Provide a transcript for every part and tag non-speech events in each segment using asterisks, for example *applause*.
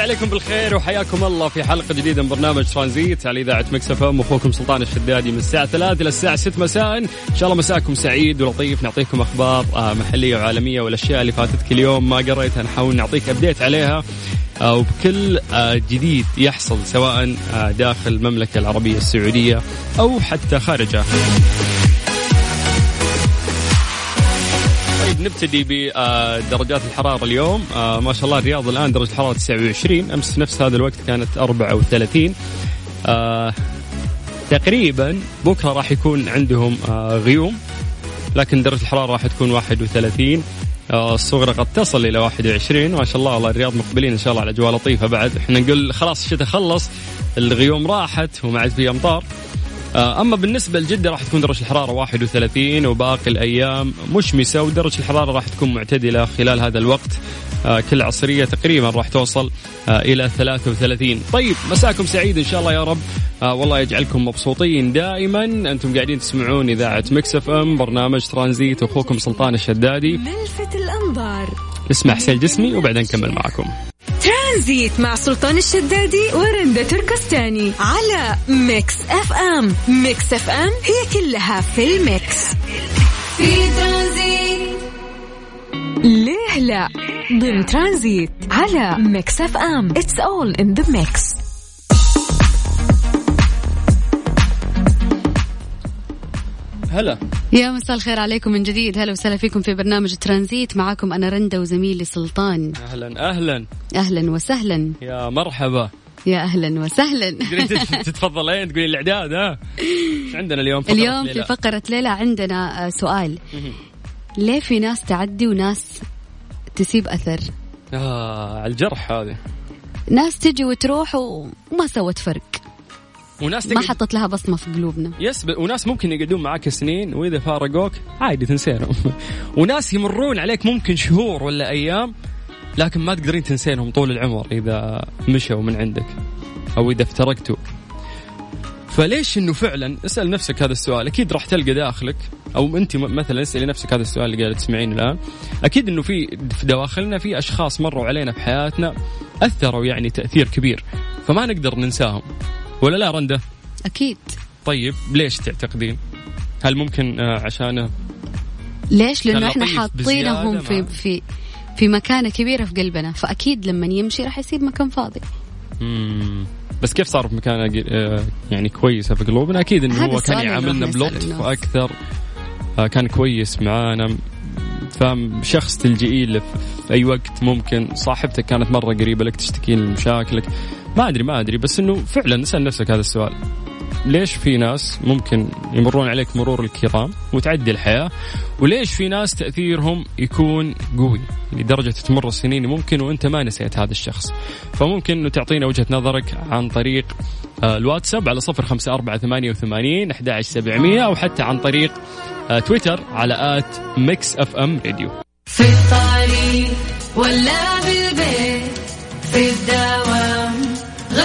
بس عليكم بالخير وحياكم الله في حلقة جديدة من برنامج ترانزيت على إذاعة مكسف أم. أخوكم سلطان الشدادي من الساعة 3 إلى الساعة 6 مساء. إن شاء الله مساكم سعيد ولطيف. نعطيكم أخبار آه، محلية وعالمية والأشياء اللي فاتتك اليوم ما قريتها نحاول نعطيك أبديت عليها. آه، وبكل آه، جديد يحصل سواء داخل المملكة العربية السعودية أو حتى خارجها. نبتدي بدرجات الحرارة اليوم. آه ما شاء الله الرياض الآن درجة الحرارة 29 أمس في نفس هذا الوقت كانت 34 آه تقريبا بكرة راح يكون عندهم آه غيوم لكن درجة الحرارة راح تكون 31 آه الصغرى قد تصل إلى 21 ما شاء الله والله الرياض مقبلين إن شاء الله على أجواء لطيفة بعد. إحنا نقول خلاص الشتاء خلص. الغيوم راحت وما عاد في أمطار. آه، أما بالنسبة لجدة راح تكون درجة الحرارة 31 وباقي الأيام مشمسة ودرجة الحرارة راح تكون معتدلة خلال هذا الوقت. آه، كل عصرية تقريبا راح توصل آه، إلى 33 طيب مساكم سعيد إن شاء الله يا رب. آه، والله يجعلكم مبسوطين دائما. أنتم قاعدين تسمعون إذاعة Mix FM برنامج ترانزيت أخوكم سلطان الشدادي. ملفت الأنظار. نسمع حسين جسمي وبعدين نكمل معكم. ترانزيت مع سلطان الشدادي ورندا تركستاني على Mix FM. Mix FM هي كلها في ال mix. في ترانزيت. ليه لا؟ ضمن ترانزيت على Mix FM. It's all in the mix هلا. يا مساء الخير عليكم من جديد. هلا وسهلا فيكم في برنامج ترانزيت. معاكم أنا رندا وزميلي سلطان أهلا أهلا. أهلا وسهلا. يا مرحبا. يا أهلا وسهلا. *laughs* تتفضلين؟ تقولين الإعداد ها؟ إيش عندنا اليوم؟ فقرة اليوم في ليلى؟ فقرة ليلى عندنا آه، سؤال. ليه في ناس تعدي وناس تسيب أثر؟ آه على الجرح هذه. ناس تجي وتروح وما سوت فرق. وناس ما تقعد حطت لها بصمة في قلوبنا. يس ب- وناس ممكن يقعدون معاك سنين وإذا فارقوك عادي تنسينهم. *laughs* وناس يمرون عليك ممكن شهور ولا أيام لكن ما تقدرين تنسينهم طول العمر إذا مشوا من عندك أو إذا افترقتوا. فليش إنه فعلا اسأل نفسك هذا السؤال. أكيد راح تلقى داخلك أو أنت مثلا اسألي نفسك هذا السؤال اللي قاعدة تسمعين الآن. أكيد إنه في في دواخلنا في أشخاص مروا علينا في حياتنا أثروا يعني تأثير كبير فما نقدر ننساهم. ولا لا رنده أكيد طيب ليش تعتقدين؟ هل ممكن آه، عشانه ليش؟ لأنه إحنا حاطينهم في في في مكانة كبيرة في قلبنا فأكيد لما يمشي راح يسيب مكان فاضي مم. بس كيف صار في مكانة آه، يعني كويسة في قلوبنا؟ أكيد إنه هو كان يعاملنا بلطف. وأكثر آه، كان كويس معانا فاهم شخص تلجئي له في أي وقت ممكن صاحبتك كانت مرة قريبة لك تشتكي من مشاكلك ما أدري ما أدري بس إنه فعلا اسأل نفسك هذا السؤال. ليش في ناس ممكن يمرون عليك مرور الكرام وتعدي الحياة وليش في ناس تأثيرهم يكون قوي لدرجة تمر السنين ممكن وأنت ما نسيت هذا الشخص؟ فممكن إنه تعطينا وجهة نظرك عن طريق آه، الواتساب على صفر خمسة أربعة ثمانية وثمانين أحد سبعمية أو حتى عن طريق آه، تويتر على at Mix FM Radio. في الطريق ولا بالبيت في الدوام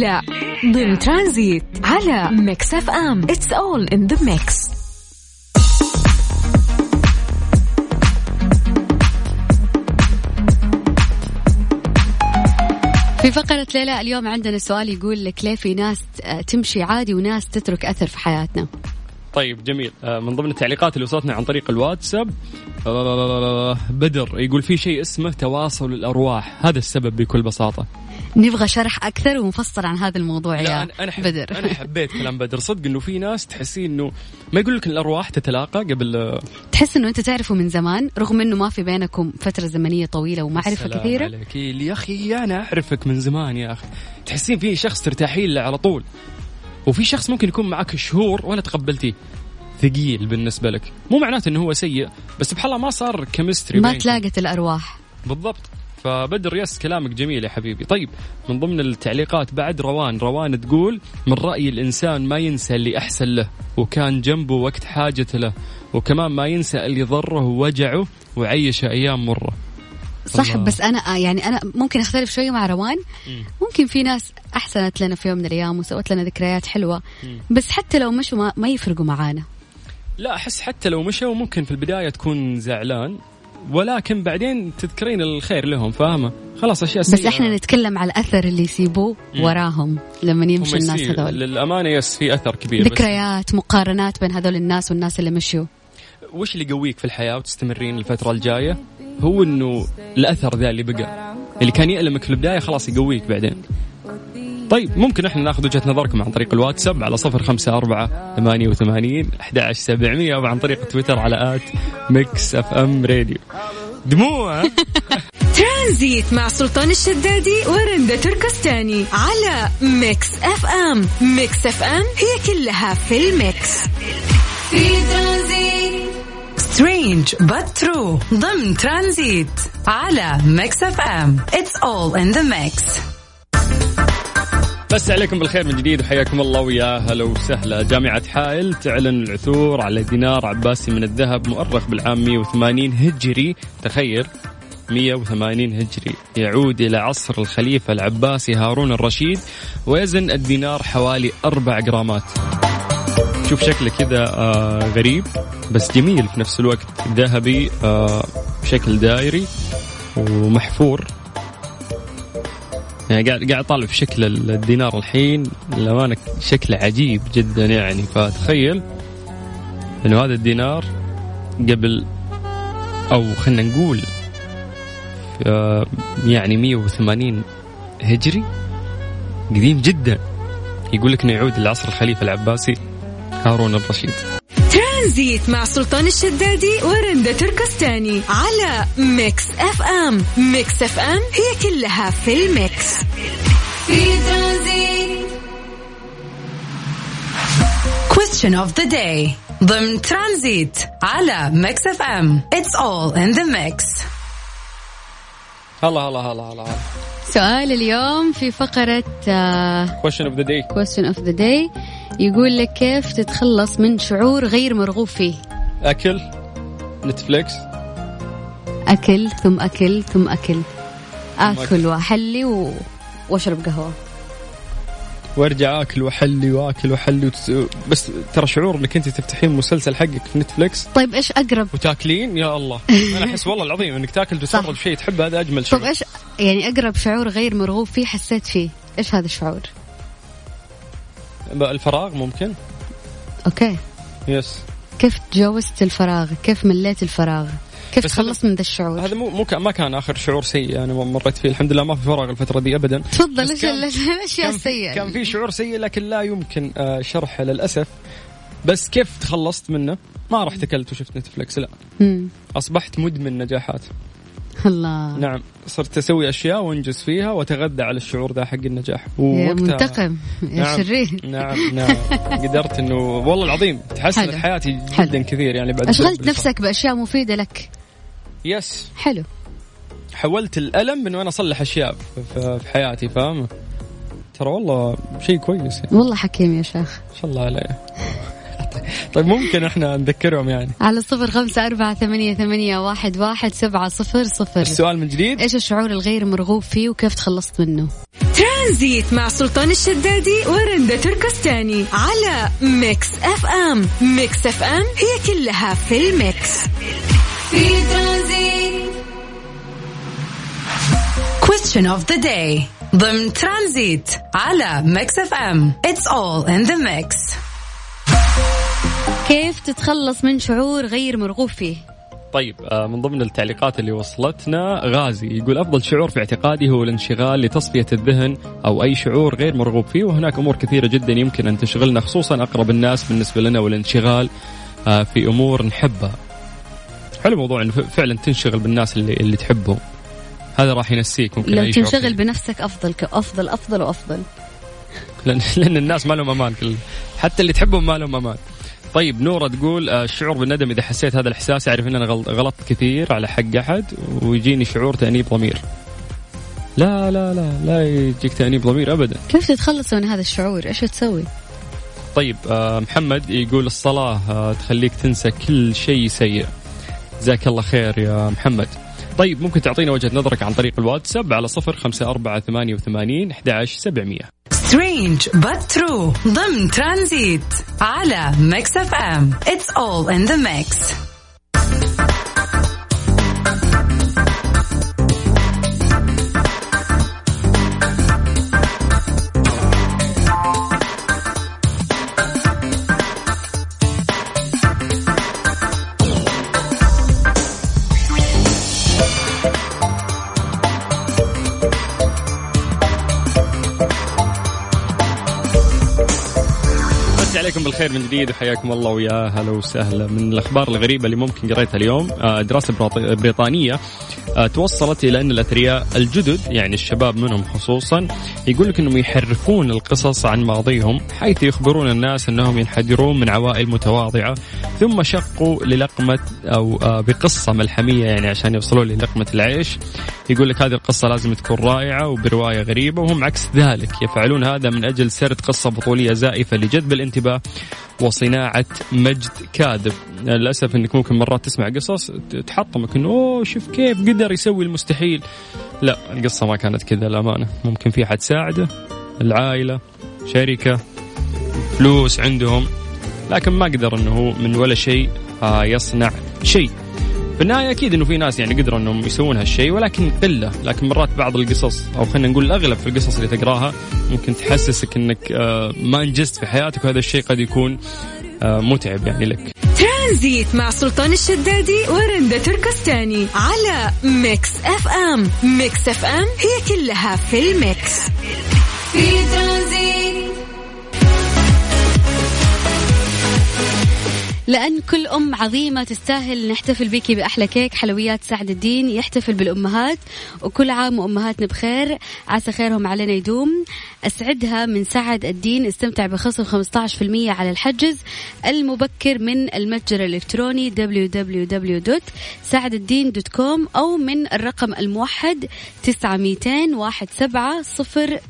لا ضمن ترانزيت على Mix FM. It's all in the mix في فقرة ليه لا اليوم عندنا سؤال يقول لك ليه في ناس تمشي عادي وناس تترك أثر في حياتنا؟ طيب جميل. آه، من ضمن التعليقات اللي وصلتنا عن طريق الواتساب آه، بدر يقول في شيء اسمه تواصل الأرواح. هذا السبب بكل بساطة. نبغى شرح أكثر ومفصل عن هذا الموضوع يا أنا حب بدر. أنا حبيت كلام بدر. صدق إنه في ناس تحسين إنه ما يقول لك الأرواح تتلاقى قبل آه، تحس إنه أنت تعرفه من زمان رغم إنه ما في بينكم فترة زمنية طويلة ومعرفة كثيرة؟ عليك. يا أخي أنا أعرفك من زمان يا أخي. تحسين في شخص ترتاحين له على طول. وفي شخص ممكن يكون معك شهور ولا تقبلتيه. ثقيل بالنسبة لك. مو معناته إنه هو سيء بس سبحان الله ما صار chemistry ما تلاقت الأرواح. بالضبط. فبدر yes كلامك جميل يا حبيبي. طيب من ضمن التعليقات بعد روان روان تقول من رأي الإنسان ما ينسى اللي أحسن له وكان جنبه وقت حاجته له وكمان ما ينسى اللي ضره ووجعه وعيشه أيام مرة. صح والله. بس أنا يعني أنا ممكن أختلف شوية مع روان. ممكن في ناس أحسنت لنا في يوم من الأيام وسوت لنا ذكريات حلوة. بس حتى لو مشوا ما, ما يفرقوا معانا. لا أحس حتى لو مشوا ممكن في البداية تكون زعلان ولكن بعدين تذكرين الخير لهم فاهمة؟ خلاص أشياء بس إحنا نتكلم على الأثر اللي يسيبوه وراهم لما يمشي الناس هذول. للأمانة يس في أثر كبير. بس ذكريات مقارنات بين هذول الناس والناس اللي مشوا. وش اللي يقويك في الحياة وتستمرين الفترة الجاية؟ هو إنه الأثر ذا اللي بقى. اللي كان يألمك في البداية خلاص يقويك بعدين. طيب ممكن إحنا ناخذ وجهة نظركم عن طريق الواتساب على صفر خمسة أربعة ثمانية وثمانين أحد سبعمية أو عن طريق تويتر على at Mix FM Radio. دموع؟ *laughs* ترانزيت مع سلطان الشدادي ورندا تركستاني على Mix FM. Mix FM هي كلها في ال mix. في ترانزيت. Strange but true ضمن ترانزيت على Mix FM it's all in the mix نمسي عليكم بالخير من جديد وحياكم الله ويا هلا وسهلا. جامعة حائل تعلن العثور على دينار عباسي من الذهب مؤرخ بالعام 180 هجري. تخيل 180 هجري. يعود إلى عصر الخليفة العباسي هارون الرشيد ويزن الدينار حوالي 4 جرامات. شوف شكله كذا آه غريب. بس جميل في نفس الوقت ذهبي آه بشكل دائري ومحفور. يعني قاعد قاعد اطالع في شكل الدينار الحين للأمانة شكله عجيب جدا يعني. فتخيل إنه هذا الدينار قبل أو خلينا نقول آه، يعني 180 هجري؟ قديم جدا. يقول لك إنه يعود لعصر الخليفة العباسي هارون الرشيد. ترانزيت مع سلطان الشدادي ورندا تركستاني على Mix FM. Mix FM هي كلها في ال mix. في ترانزيت. Question of the day. ضمن ترانزيت على Mix FM. It's all in the mix هلا هلا هلا هلا هلا. سؤال اليوم في فقرة آه، question of the day. Question of the day. يقول لك كيف تتخلص من شعور غير مرغوب فيه؟ أكل نتفليكس أكل ثم أكل ثم أكل. آكل وأحلي و... وأشرب قهوة. وأرجع آكل وأحلي وآكل وأحلي وتس... بس ترى شعور إنك أنت تفتحين مسلسل حقك في نتفلكس طيب إيش أقرب؟ وتاكلين؟ يا الله. *laughs* أنا أحس والله العظيم إنك تاكل صح. تتفرج شيء تحبه هذا أجمل طب شعور إيش يعني أقرب شعور غير مرغوب فيه حسيت فيه. إيش هذا الشعور؟ الفراغ ممكن. Okay. Yes. كيف تجاوزت الفراغ؟ كيف مليت الفراغ؟ كيف تخلصت من ذا الشعور؟ هذا مو مو ما كان آخر شعور سيء يعني مريت فيه. الحمد لله ما في فراغ الفترة دي ابدا. تفضل بس إيش كان- ال- الأشياء كان في- السيئة كان في شعور سيء لكن لا يمكن آه، شرحه للأسف. بس كيف تخلصت منه؟ ما رحت اكلت وشفت نتفلكس لا. مم. أصبحت مدمن نجاحات. الله. نعم صرت أسوي أشياء وأنجز فيها واتغذى على الشعور ذا حق النجاح. يا منتقم يا نعم. شرير. نعم نعم. قدرت انه والله العظيم تحسنت حلو. حياتي حلو. جدا كثير يعني بعد اللي نفسك بأشياء مفيدة لك. يس. حلو. حولت الألم إنه أنا أصلح أشياء في- في حياتي فاهم؟ ترى والله شيء كويس يعني. والله حكيم يا شيخ. ما شاء الله عليه. *laughs* طيب ممكن إحنا نذكرهم يعني. على صفر خمسة أربعة ثمانية, ثمانية واحد, واحد سبعة صفر صفر. السؤال من جديد؟ إيش الشعور الغير مرغوب فيه وكيف تخلصت منه؟ ترانزيت مع سلطان الشدادي ورندا تركستاني على Mix FM. Mix FM هي كلها في ال mix. في ترانزيت. Question of the day. ضمن ترانزيت على Mix FM. It's all in the mix كيف تتخلص من شعور غير مرغوب فيه طيب آه، من ضمن التعليقات اللي وصلتنا غازي يقول أفضل شعور في اعتقادي هو الانشغال لتصفية الذهن أو أي شعور غير مرغوب فيه وهناك أمور كثيرة جدا يمكن أن تشغلنا خصوصا أقرب الناس بالنسبة لنا والانشغال آه، في أمور نحبها. حلو موضوع إنه فعلا تنشغل بالناس اللي اللي تحبهم. هذا راح ينسيك ممكن لو تنشغل. بنفسك أفضل أفضل أفضل وأفضل *laughs* لأن الناس ما لهم أمان كل حتى اللي تحبهم ما لهم أمان. طيب نورة تقول آه، الشعور بالندم إذا حسيت هذا الإحساس اعرف ان أنا غلط- غلطت كثير على حق أحد ويجيني شعور تأنيب ضمير. لا لا لا لا يجيك تأنيب ضمير ابدا. كيف تتخلص من هذا الشعور إيش تسوي طيب آه، محمد يقول الصلاة آه، تخليك تنسى كل شيء سيء. جزاك الله خير يا محمد. طيب ممكن تعطينا وجهة نظرك عن طريق الواتساب على صفر خمسة أربعة ثمانية وثمانين أحد سبعمية Strange but true. ضمن ترانزيت على Mix FM it's all in the mix بالخير من جديد وحياكم الله ويا هلا وسهلا. من الأخبار الغريبة اللي ممكن قريتها اليوم آه، دراسة بريطانية آه، توصلت إلى أن الأثرياء الجدد يعني الشباب منهم خصوصا يقول لك إنهم يحرفون القصص عن ماضيهم حيث يخبرون الناس إنهم ينحدرون من عوائل متواضعة ثم شقوا للقمة أو آه، بقصة ملحمية يعني عشان يوصلون للقمة العيش. يقول لك هذه القصة لازم تكون رائعة وبرواية غريبة وهم عكس ذلك يفعلون هذا من أجل سرد قصة بطولية زائفة لجذب الانتباه وصناعة مجد كاذب. للأسف إنك ممكن مرات تسمع قصص تحطمك إنه أوه شوف كيف قدر يسوي المستحيل. لا القصة ما كانت كذا الامانه ممكن في حد ساعده العائلة شركة فلوس عندهم لكن ما قدر هو من ولا شيء آه، يصنع شيء. في النهاية أكيد إنه في ناس يعني قدروا إنهم يسوون هالشيء ولكن قلة، لكن مرات بعض القصص أو خلينا نقول الأغلب في القصص اللي تقراها ممكن تحسسك إنك آه، ما أنجزت في حياتك وهذا الشيء قد يكون آه، متعب يعني لك. ترانزيت مع سلطان الشدادي ورندا تركستاني على Mix FM. Mix FM هي كلها في ال mix. في ترانزيت. لأن كل أم عظيمة تستاهل نحتفل بيكي بأحلى كيك حلويات سعد الدين يحتفل بالأمهات وكل عام وأمهاتنا بخير عسى خيرهم علينا يدوم. أسعدها من سعد الدين استمتع بخصم 15% على الحجز المبكر من المتجر الإلكتروني www.سعدالدين.com أو من الرقم الموحد 900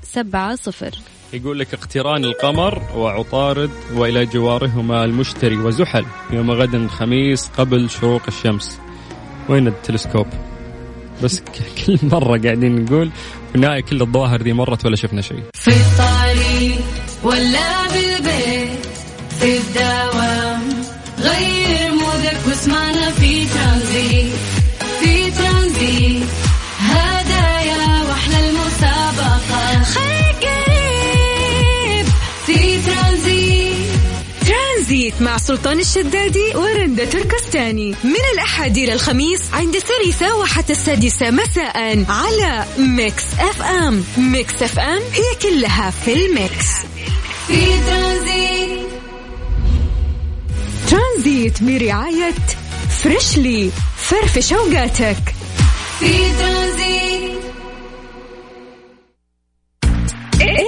17 يقول لك اقتران القمر وعطارد وإلى جوارهما المشتري وزحل يوم غد الخميس قبل شروق الشمس. وين التلسكوب؟ بس *laughs* كل مرة قاعدين نقول في النهاية كل الظواهر دي مرت ولا شفنا شيء. في الطريق ولا بالبيت مع سلطان الشدادي ورندا تركستاني. من الأحد إلى الخميس عند الثالثة وحتى السادسة مساء على Mix FM. Mix FM هي كلها في ال mix. في ترانزيت. ترانزيت برعاية Freshly. فرفش أوقاتك. في ترانزيت.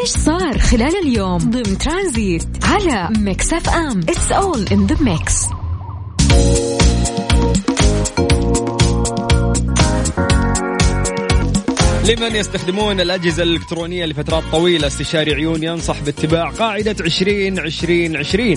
إيش صار خلال اليوم ضمن ترانزيت على Mix FM؟ It's all in the mix لمن يستخدمون الأجهزة الإلكترونية لفترات طويلة استشاري عيون ينصح باتباع قاعدة 20 20 20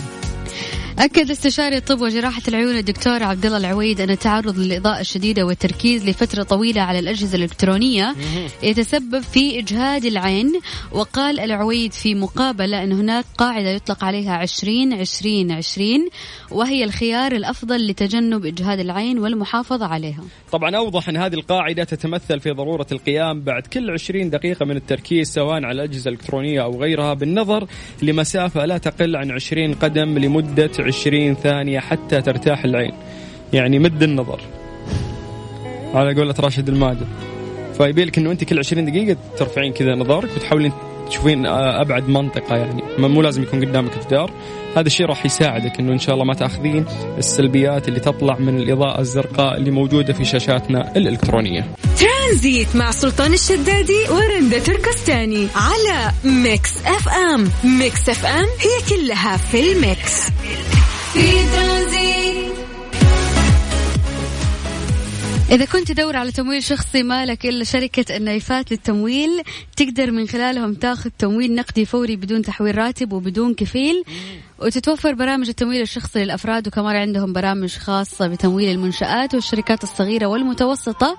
أكد استشاري الطب وجراحة العيون الدكتور عبد الله العويد أن التعرض للإضاءة الشديدة والتركيز لفترة طويلة على الأجهزة الإلكترونية يتسبب في إجهاد العين. وقال العويد في مقابلة أن هناك قاعدة يطلق عليها 20 20 20 وهي الخيار الأفضل لتجنب إجهاد العين والمحافظة عليها. طبعا أوضح أن هذه القاعدة تتمثل في ضرورة القيام بعد كل 20 دقيقة من التركيز سواء على الأجهزة الإلكترونية أو غيرها بالنظر لمسافة لا تقل عن 20 قدم لمدة 20 ثانية حتى ترتاح العين. يعني مد النظر. على قولة راشد الماجد. فيبيلك إنه أنت كل 20 دقيقة ترفعين كذا نظرك وتحاولين تشوفين آه، أبعد منطقة يعني. مو لازم يكون قدامك جدار هذا الشيء راح يساعدك إنه إن شاء الله ما تأخذين السلبيات اللي تطلع من الإضاءة الزرقاء اللي موجودة في شاشاتنا الإلكترونية. ترانزيت مع سلطان الشدادي ورندا تركستاني على Mix FM. Mix FM هي كلها في ال mix. إذا كنت تدور على تمويل شخصي مالك إلا شركة النايفات للتمويل تقدر من خلالهم تاخذ تمويل نقدي فوري بدون تحويل راتب وبدون كفيل. وتتوفر برامج التمويل الشخصي للأفراد وكمان عندهم برامج خاصة بتمويل المنشآت والشركات الصغيرة والمتوسطة.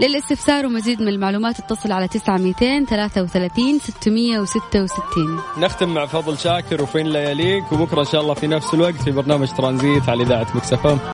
للاستفسار ومزيد من المعلومات اتصل على 900 33 666 نختم مع فضل شاكر وفين لا يليق وبكرة إن شاء الله في نفس الوقت في برنامج ترانزيت على إذاعة مكسفه